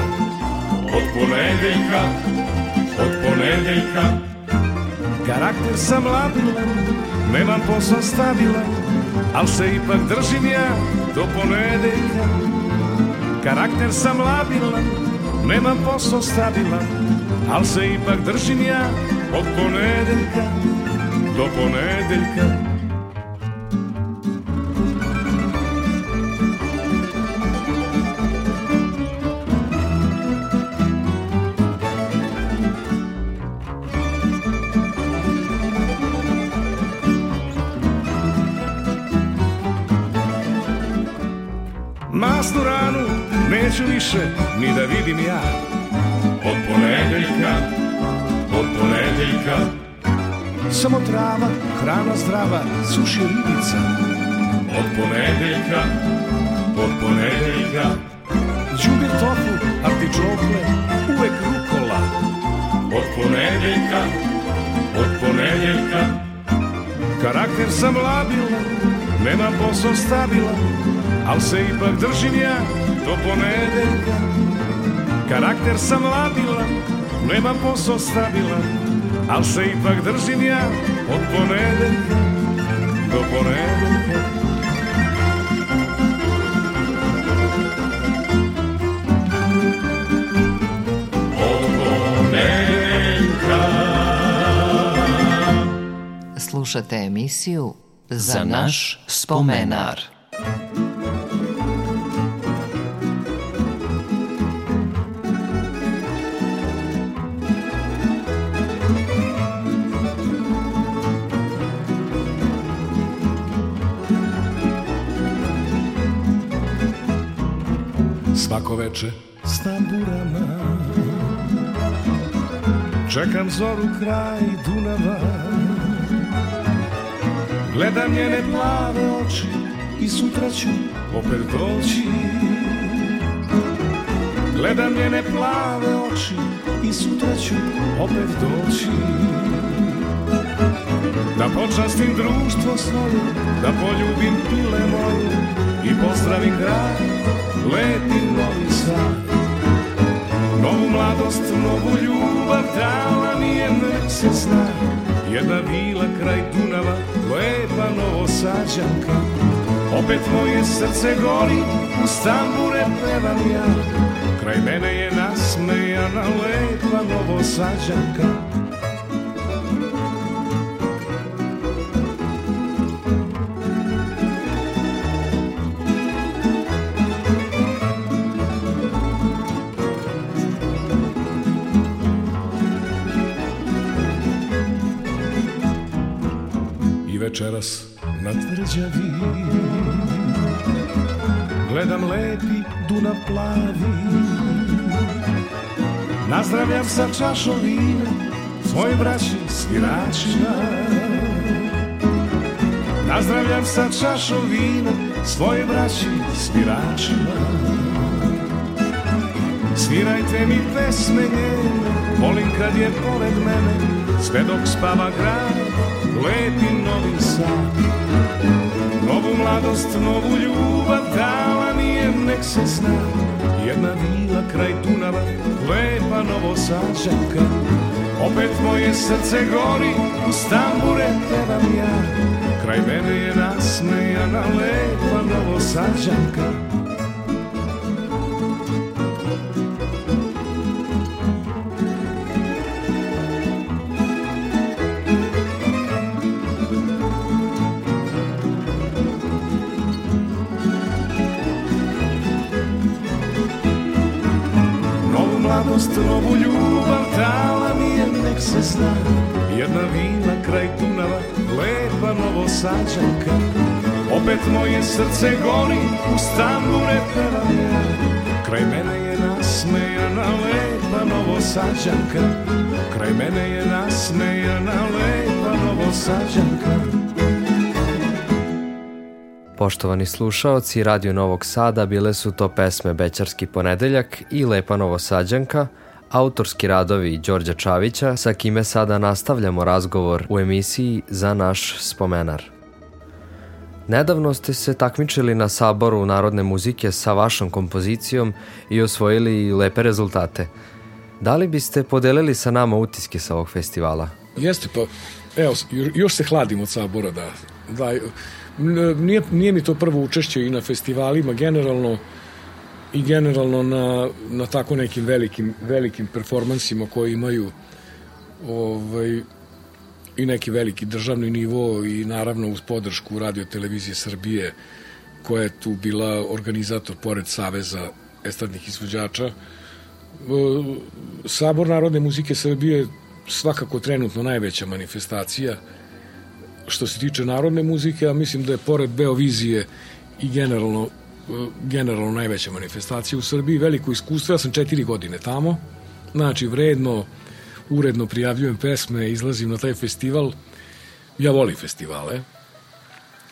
Od ponedeljka, od ponedeljka Karakter sam labilan, nemam posao stabilan Al se ipak držim ja do ponedeljka. Karakter sam labilan, nemam posao stabilan Al se ipak držim ja od ponedeljka do ponedeljka neću više ni da vidim ja. Od ponedeljka, od ponedeljka. Samo trava, hrana zdrava, suši ribica. Od ponedeljka, od ponedeljka. Đubir tofu, artičokle, uvek rukola. Od ponedeljka, od ponedeljka. Karakter sam labilan, nemam posao stabilan Al se ipak držim ja do ponedeljka. Karakter sam labilan, nemam posao stabilan Al se ipak držim ja od ponedeljka do ponedeljka. Slušate emisiju Za, Za naš spomenar. Svako veče. S tamburama Čekam zoru kraj Dunava. Gledam njene plave oči I sutra ću opet doći. Gledam njene plave oči I sutra ću opet doći. Da počastim društvo svoje Da poljubim pile moje I pozdravim grad Lepi novi sad Novu mladost, novu ljubav Dala mi je mrce sna Jedna vila kraj Dunava Lepa novosađanka. Opet moje srce gori U stambure pevam ja. Kraj mene je nasmejana Lepa novosađanka tvrđavi Gledam lepi Dunav plavi. Nazdravljam sa čašom vina Svoj braći sviračima. Nazdravljam sa čašom vina Svoje braći sviračima. Svirajte mi pesme njene Volim kad je pored mene Sve dok spava grad lepi novi sad. Novu mladost, novu ljubav dala mi je nek se zna. Jedna vila kraj Dunava, lepa novosađanka. Opet moje srce gori, u stambure pevam ja. Kraj mene je nasmejana lepa novosađanka novu ljubav Dala mi je nek se zna. Jedna vila kraj Dunava Lepa novosađanka. Opet moje srce gori U stambure pevam ja Kraj mene je nasmejana Lepa novosađanka. Kraj mene je nasmejana Lepa novosađanka. Poštovani slušaoci Radio Novog Sada bile su to pesme Bećarski ponedeljak i Lepa Novosađanka, autorski radovi Đorđa Čavića sa kime sada nastavljamo razgovor u emisiji Za naš spomenar. Nedavno ste se takmičili na saboru narodne muzike sa vašom kompozicijom i osvojili lepe rezultate. Da li biste podelili sa nama utiske sa ovog festivala? Jeste, pa evo, još se hladim od sabora da, da nije, nije mi to prvo učešće i na festivalima generalno i generalno na, na tako nekim velikim, velikim performansima koji imaju ovaj, i neki veliki državni nivo i naravno uz podršku radio televizije Srbije koja je tu bila organizator pored Saveza estradnih izvođača. E, Sabor Narodne muzike Srbije svakako trenutno najveća manifestacija što se tiče narodne muzike, ja mislim da je pored Beovizije i generalno generalno najveća manifestacija u Srbiji, veliko iskustvo, ja sam četiri godine tamo, znači vredno, uredno prijavljujem pesme, izlazim na taj festival, ja volim festivale,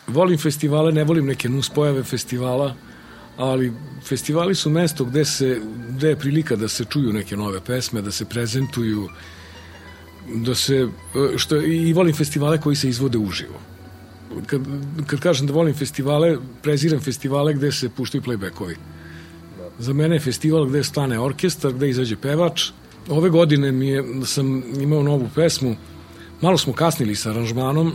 volim festivale, ne volim neke nuspojave festivala, ali festivali su mesto gde, se, gde je prilika da se čuju neke nove pesme, da se prezentuju, da se, što, i volim festivale koji se izvode uživo. Kad, kad kažem da volim festivale, preziram festivale gde se puštaju playbackovi. Za mene je festival gde stane orkestar, gde izađe pevač. Ove godine mi je, sam imao novu pesmu, malo smo kasnili sa aranžmanom,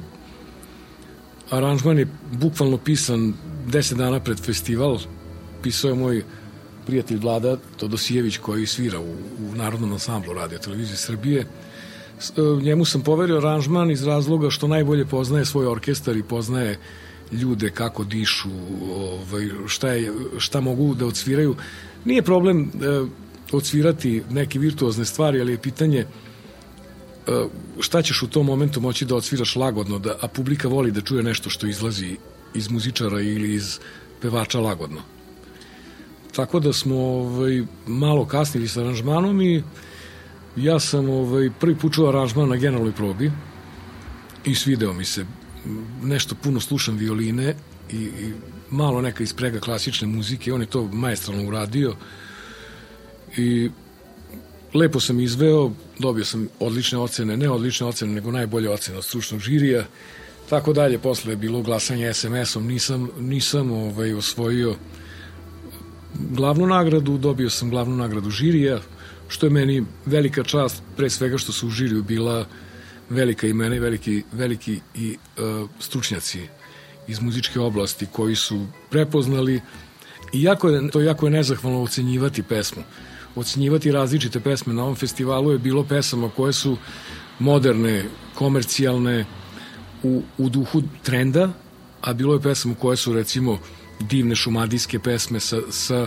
aranžman je bukvalno pisan 10 dana pred festival, pisao je moj prijatelj Vlada Todosijević koji svira u, u Narodnom ansamblu Radio Televizije Srbije. E, njemu sam poverio aranžman iz razloga što najbolje poznaje svoj orkestar i poznaje ljude kako dišu, ovaj, šta, je, šta mogu da odsviraju. Nije problem e, odsvirati neke virtuozne stvari, ali je pitanje e, šta ćeš u tom momentu moći da odsviraš lagodno, da, a publika voli da čuje nešto što izlazi iz muzičara ili iz pevača lagodno. Tako da smo ovaj, malo kasnili sa aranžmanom i ja sam ovaj, prvi put čuo aranžman na generalnoj probi i svideo mi se. Nešto puno slušam violine i, i malo neka isprega klasične muzike. On je to majestralno uradio i lepo sam izveo, dobio sam odlične ocene, ne odlične ocene, nego najbolje ocene od stručnog žirija. Tako dalje, posle je bilo glasanje SMS-om, nisam, nisam ovaj, osvojio glavnu nagradu, dobio sam glavnu nagradu žirija, što je meni velika čast, pre svega što su u žiriju bila velika imena i veliki, veliki i uh, stručnjaci iz muzičke oblasti koji su prepoznali i jako je, to jako je nezahvalno ocenjivati pesmu. Ocenjivati različite pesme na ovom festivalu je bilo pesama koje su moderne, komercijalne, u, u duhu trenda, a bilo je pesama koje su recimo divne šumadijske pesme sa, sa,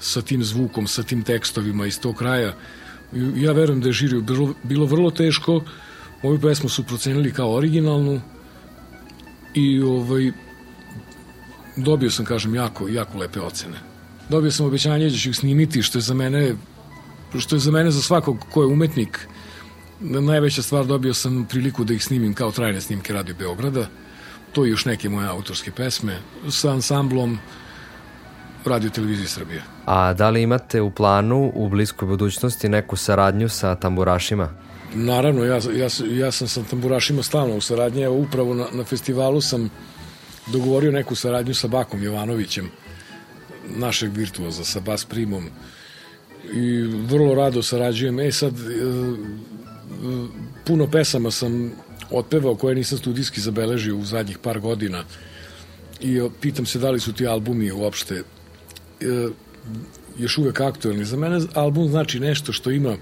sa tim zvukom, sa tim tekstovima iz tog kraja. Ja verujem da je žiriju bilo, bilo vrlo teško. Ovu pesmu su procenili kao originalnu i ovaj, dobio sam, kažem, jako, jako lepe ocene. Dobio sam obećanje da ću ih snimiti, što je za mene što je za mene, za svakog ko je umetnik, najveća stvar dobio sam priliku da ih snimim kao trajne snimke Radio Beograda to i još neke moje autorske pesme sa ansamblom Radio Televizije Srbije. A da li imate u planu u bliskoj budućnosti neku saradnju sa tamburašima? Naravno, ja, ja, ja sam sa tamburašima stalno u saradnji. Evo, upravo na, na festivalu sam dogovorio neku saradnju sa Bakom Jovanovićem, našeg virtuoza, sa bas primom. I vrlo rado sarađujem. E sad, e, puno pesama sam otpevao koje nisam studijski zabeležio u zadnjih par godina i pitam se da li su ti albumi uopšte e, još uvek aktuelni. Za mene album znači nešto što ima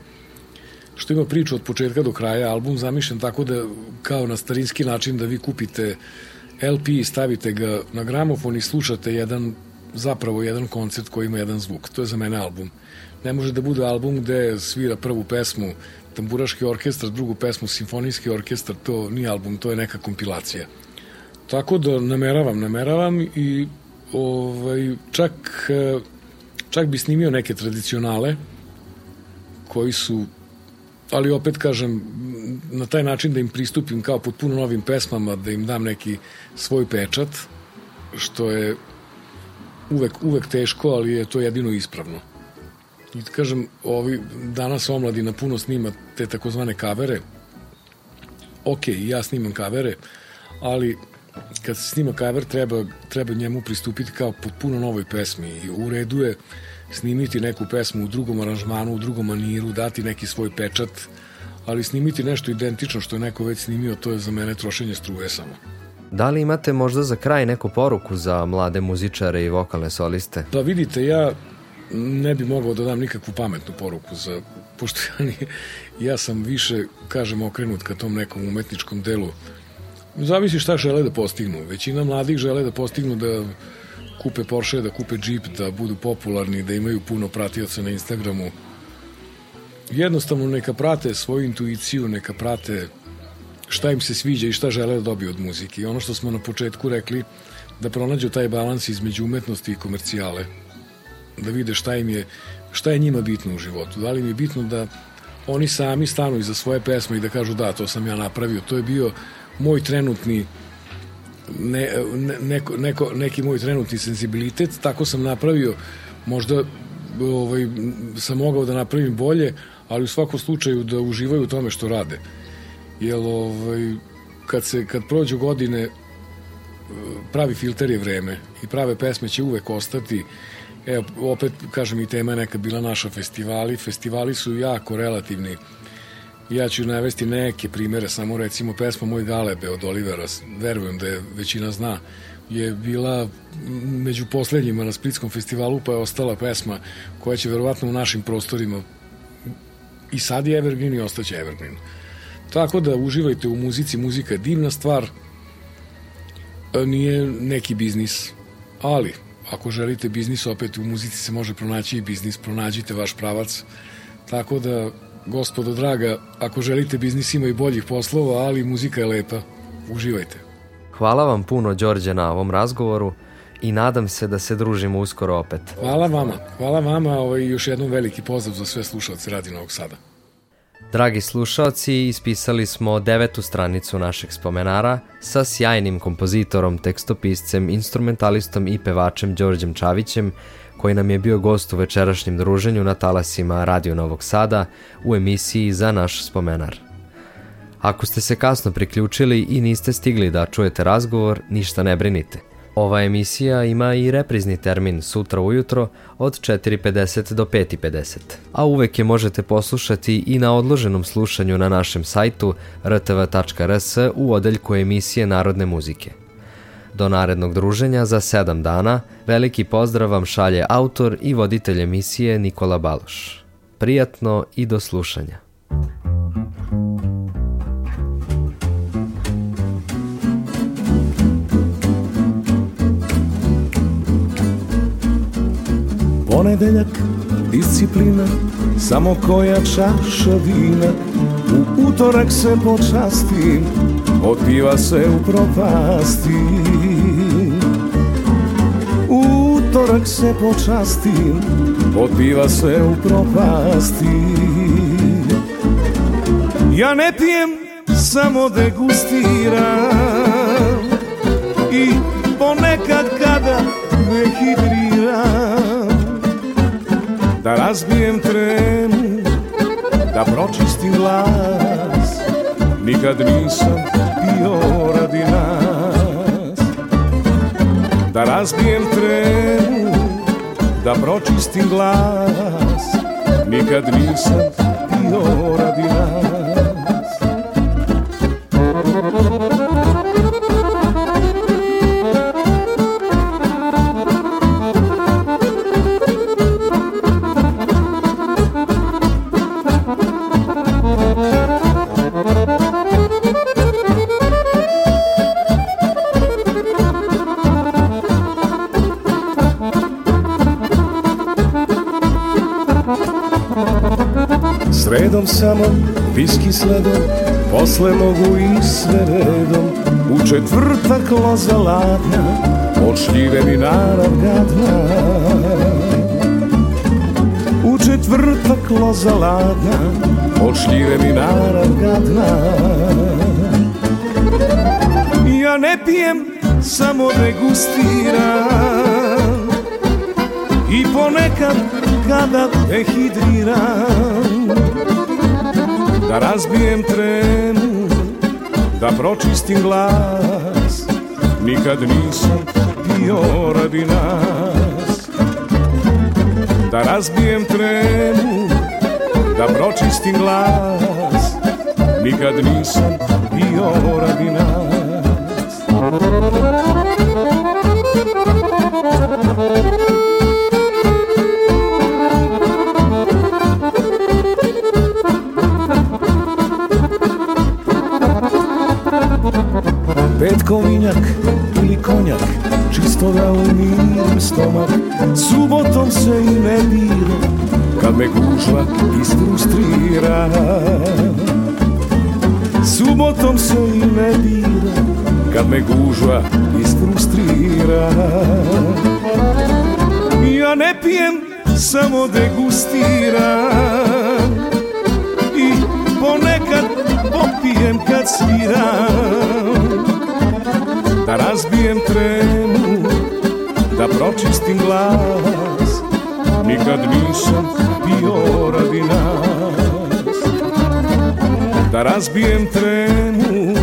što ima priču od početka do kraja. Album zamišljen tako da kao na starinski način da vi kupite LP i stavite ga na gramofon i slušate jedan zapravo jedan koncert koji ima jedan zvuk. To je za mene album. Ne može da bude album gde svira prvu pesmu tamburaški orkestar, drugu pesmu simfonijski orkestar, to nije album, to je neka kompilacija. Tako da nameravam, nameravam i ovaj, čak, čak bi snimio neke tradicionale koji su ali opet kažem na taj način da im pristupim kao potpuno novim pesmama, da im dam neki svoj pečat, što je uvek, uvek teško, ali je to jedino ispravno. I da kažem, ovi, danas omladina puno snima te takozvane kavere. Ok, ja snimam kavere, ali kad se snima kaver treba, treba njemu pristupiti kao potpuno novoj pesmi i u redu je snimiti neku pesmu u drugom aranžmanu, u drugom maniru, dati neki svoj pečat, ali snimiti nešto identično što je neko već snimio, to je za mene trošenje struje samo. Da li imate možda za kraj neku poruku za mlade muzičare i vokalne soliste? Pa vidite, ja ne bi mogao da dam nikakvu pametnu poruku za, pošto ja, nije, ja sam više, kažem, okrenut ka tom nekom umetničkom delu. Zavisi šta žele da postignu. Većina mladih žele da postignu da kupe Porsche, da kupe Jeep, da budu popularni, da imaju puno pratioca na Instagramu. Jednostavno neka prate svoju intuiciju, neka prate šta im se sviđa i šta žele da dobiju od muzike. I ono što smo na početku rekli, da pronađu taj balans između umetnosti i komercijale da vide šta im je, šta je njima bitno u životu. Da li im je bitno da oni sami stanu iza svoje pesme i da kažu da, to sam ja napravio. To je bio moj trenutni ne, ne, neko, neko, neki moj trenutni sensibilitet, tako sam napravio, možda ovaj, sam mogao da napravim bolje, ali u svakom slučaju da uživaju u tome što rade. Jer ovaj, kad, se, kad prođu godine, pravi filter je vreme i prave pesme će uvek ostati. Evo, opet, kažem, i tema je nekad bila naša festivali. Festivali su jako relativni. Ja ću navesti neke primere, samo recimo pesma Moj galebe od Olivera, verujem da je većina zna, je bila među poslednjima na Splitskom festivalu, pa je ostala pesma koja će verovatno u našim prostorima i sad je Evergreen i ostaće Evergreen. Tako da uživajte u muzici, muzika je divna stvar, nije neki biznis, ali ako želite biznis, opet u muzici se može pronaći i biznis, pronađite vaš pravac, tako da, gospodo draga, ako želite biznis ima i boljih poslova, ali muzika je lepa, uživajte. Hvala vam puno, Đorđe, na ovom razgovoru i nadam se da se družimo uskoro opet. Hvala vama, hvala vama i ovaj, još jednom veliki pozdrav za sve slušalce Radi Novog Sada. Dragi slušalci, ispisali smo devetu stranicu našeg spomenara sa sjajnim kompozitorom, tekstopiscem, instrumentalistom i pevačem Đorđem Čavićem, koji nam je bio gost u večerašnjem druženju na talasima Radio Novog Sada u emisiji za naš spomenar. Ako ste se kasno priključili i niste stigli da čujete razgovor, ništa ne brinite – Ova emisija ima i reprizni termin sutra ujutro od 4.50 do 5.50, a uvek je možete poslušati i na odloženom slušanju na našem sajtu rtv.rs u odeljku emisije Narodne muzike. Do narednog druženja za 7 dana veliki pozdrav vam šalje autor i voditelj emisije Nikola Baloš. Prijatno i do slušanja. Ponedeljak, disciplina, samo koja čaša vina U utorak se počastim, od piva se u propasti. U utorak se počastim, od piva se u propasti. Ja ne pijem, samo degustiram. I ponekad kada dehidriram Da razbijem tremu, da pročistim glas. Nikad nisam bio radi nas. Da razbijem tremu, da pročistim glas. Nikad nisam bio radi nas Sredom samo viski sledom Posle mogu i sve redom. U četvrtak loza ladna Od šljive mi narav gadna. U četvrtak loza ladna Od šljive mi narav gadna. Ja ne pijem, samo degustiram. I ponekad kada dehidriram Da razbijem tremu, da pročistim glas Nikad nisam pio radi nas. Da razbijem tremu, da pročistim glas Nikad nisam pio radi nas Petkovinjak ili konjak Čisto da umirim stomak. Subotom se i ne dira Kad me gužva isfrustrira Subotom se i ne dira Kad me gužva isfrustrira Ja ne pijem, samo degustiram. I ponekad popijem kad sviram Da razbijem tremu Da pročistim glas. Nikad nisam bio radi nas. Da razbijem tremu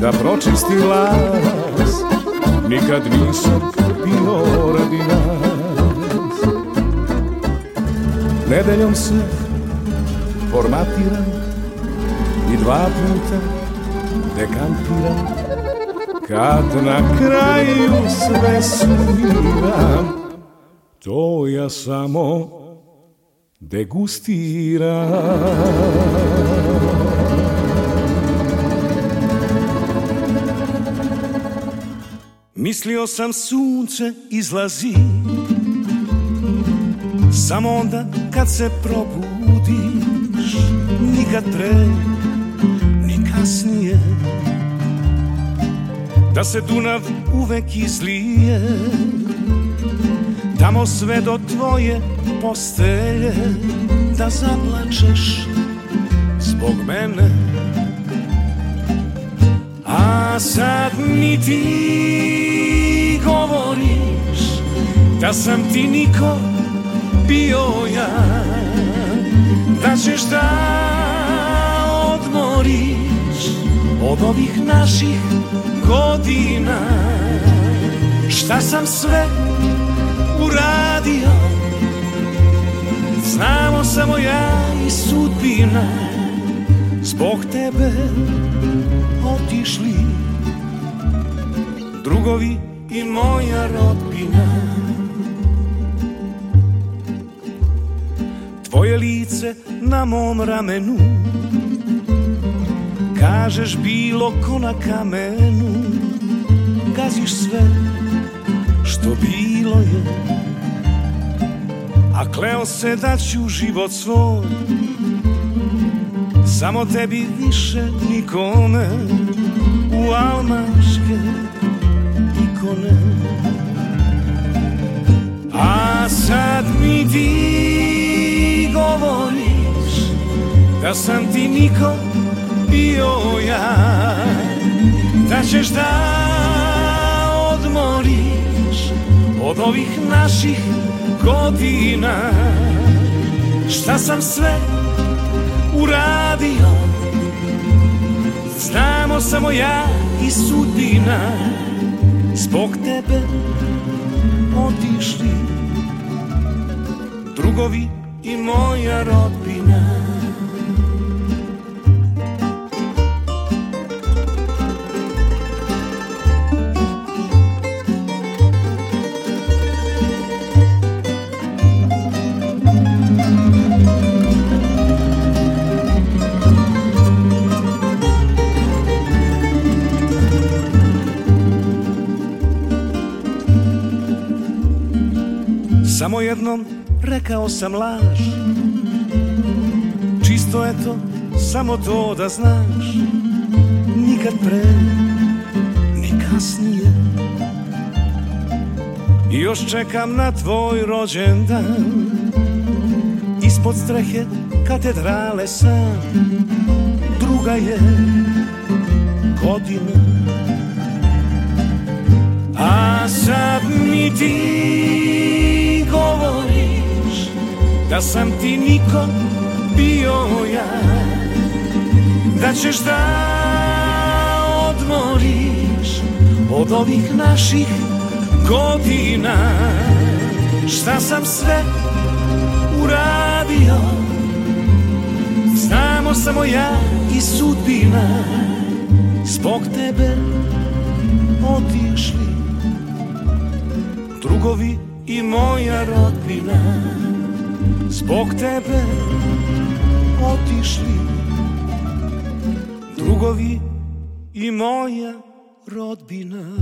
Da pročistim glas. Nikad nisam bio radi nas. Nedeljom se formatiram I dva puta dekantiram Kad na kraju sve sumiram To ja samo degustiram. Mislio sam sunce izlazi Samo onda kad se probudiš Nikad pre, Da se Dunav uvek izlije. Tamo sve do tvoje postelje Da zaplačeš zbog mene. A sad mi ti govoriš Da sam ti niko bio ja. Da ćeš da odmoriš Od ovih naših godina Šta sam sve uradio? Znamo samo ja i sudbina Zbog tebe otišli. Drugovi i moja rodbina. Tvoje lice na mom ramenu Kažeš bilo ko na kamenu Gaziš sve što bilo je. A kleo se da ću život svoj Samo tebi više nikome U almaške ikone A sad mi ti govoriš Da sam ti niko bio ja. Da ćeš da odmoriš Od ovih naših godina? Šta sam sve uradio? Znamo samo ja i sudbina. Zbog tebe otišli Drugovi i moja rodbina jednom rekao sam laž. Čisto eto, samo to da znaš. Nikad pre, ni kasnije. Još čekam na tvoj rođendan. Ispod strehe katedrale sam Druga je godina. A sad mi ti govoriš Da sam ti niko bio ja. Da ćeš da odmoriš Od ovih naših godina. Šta sam sve uradio Znamo samo ja i sudbina. Zbog tebe otišli Drugovi i moja rodbina. Zbog tebe otišli Drugovi i moja rodbina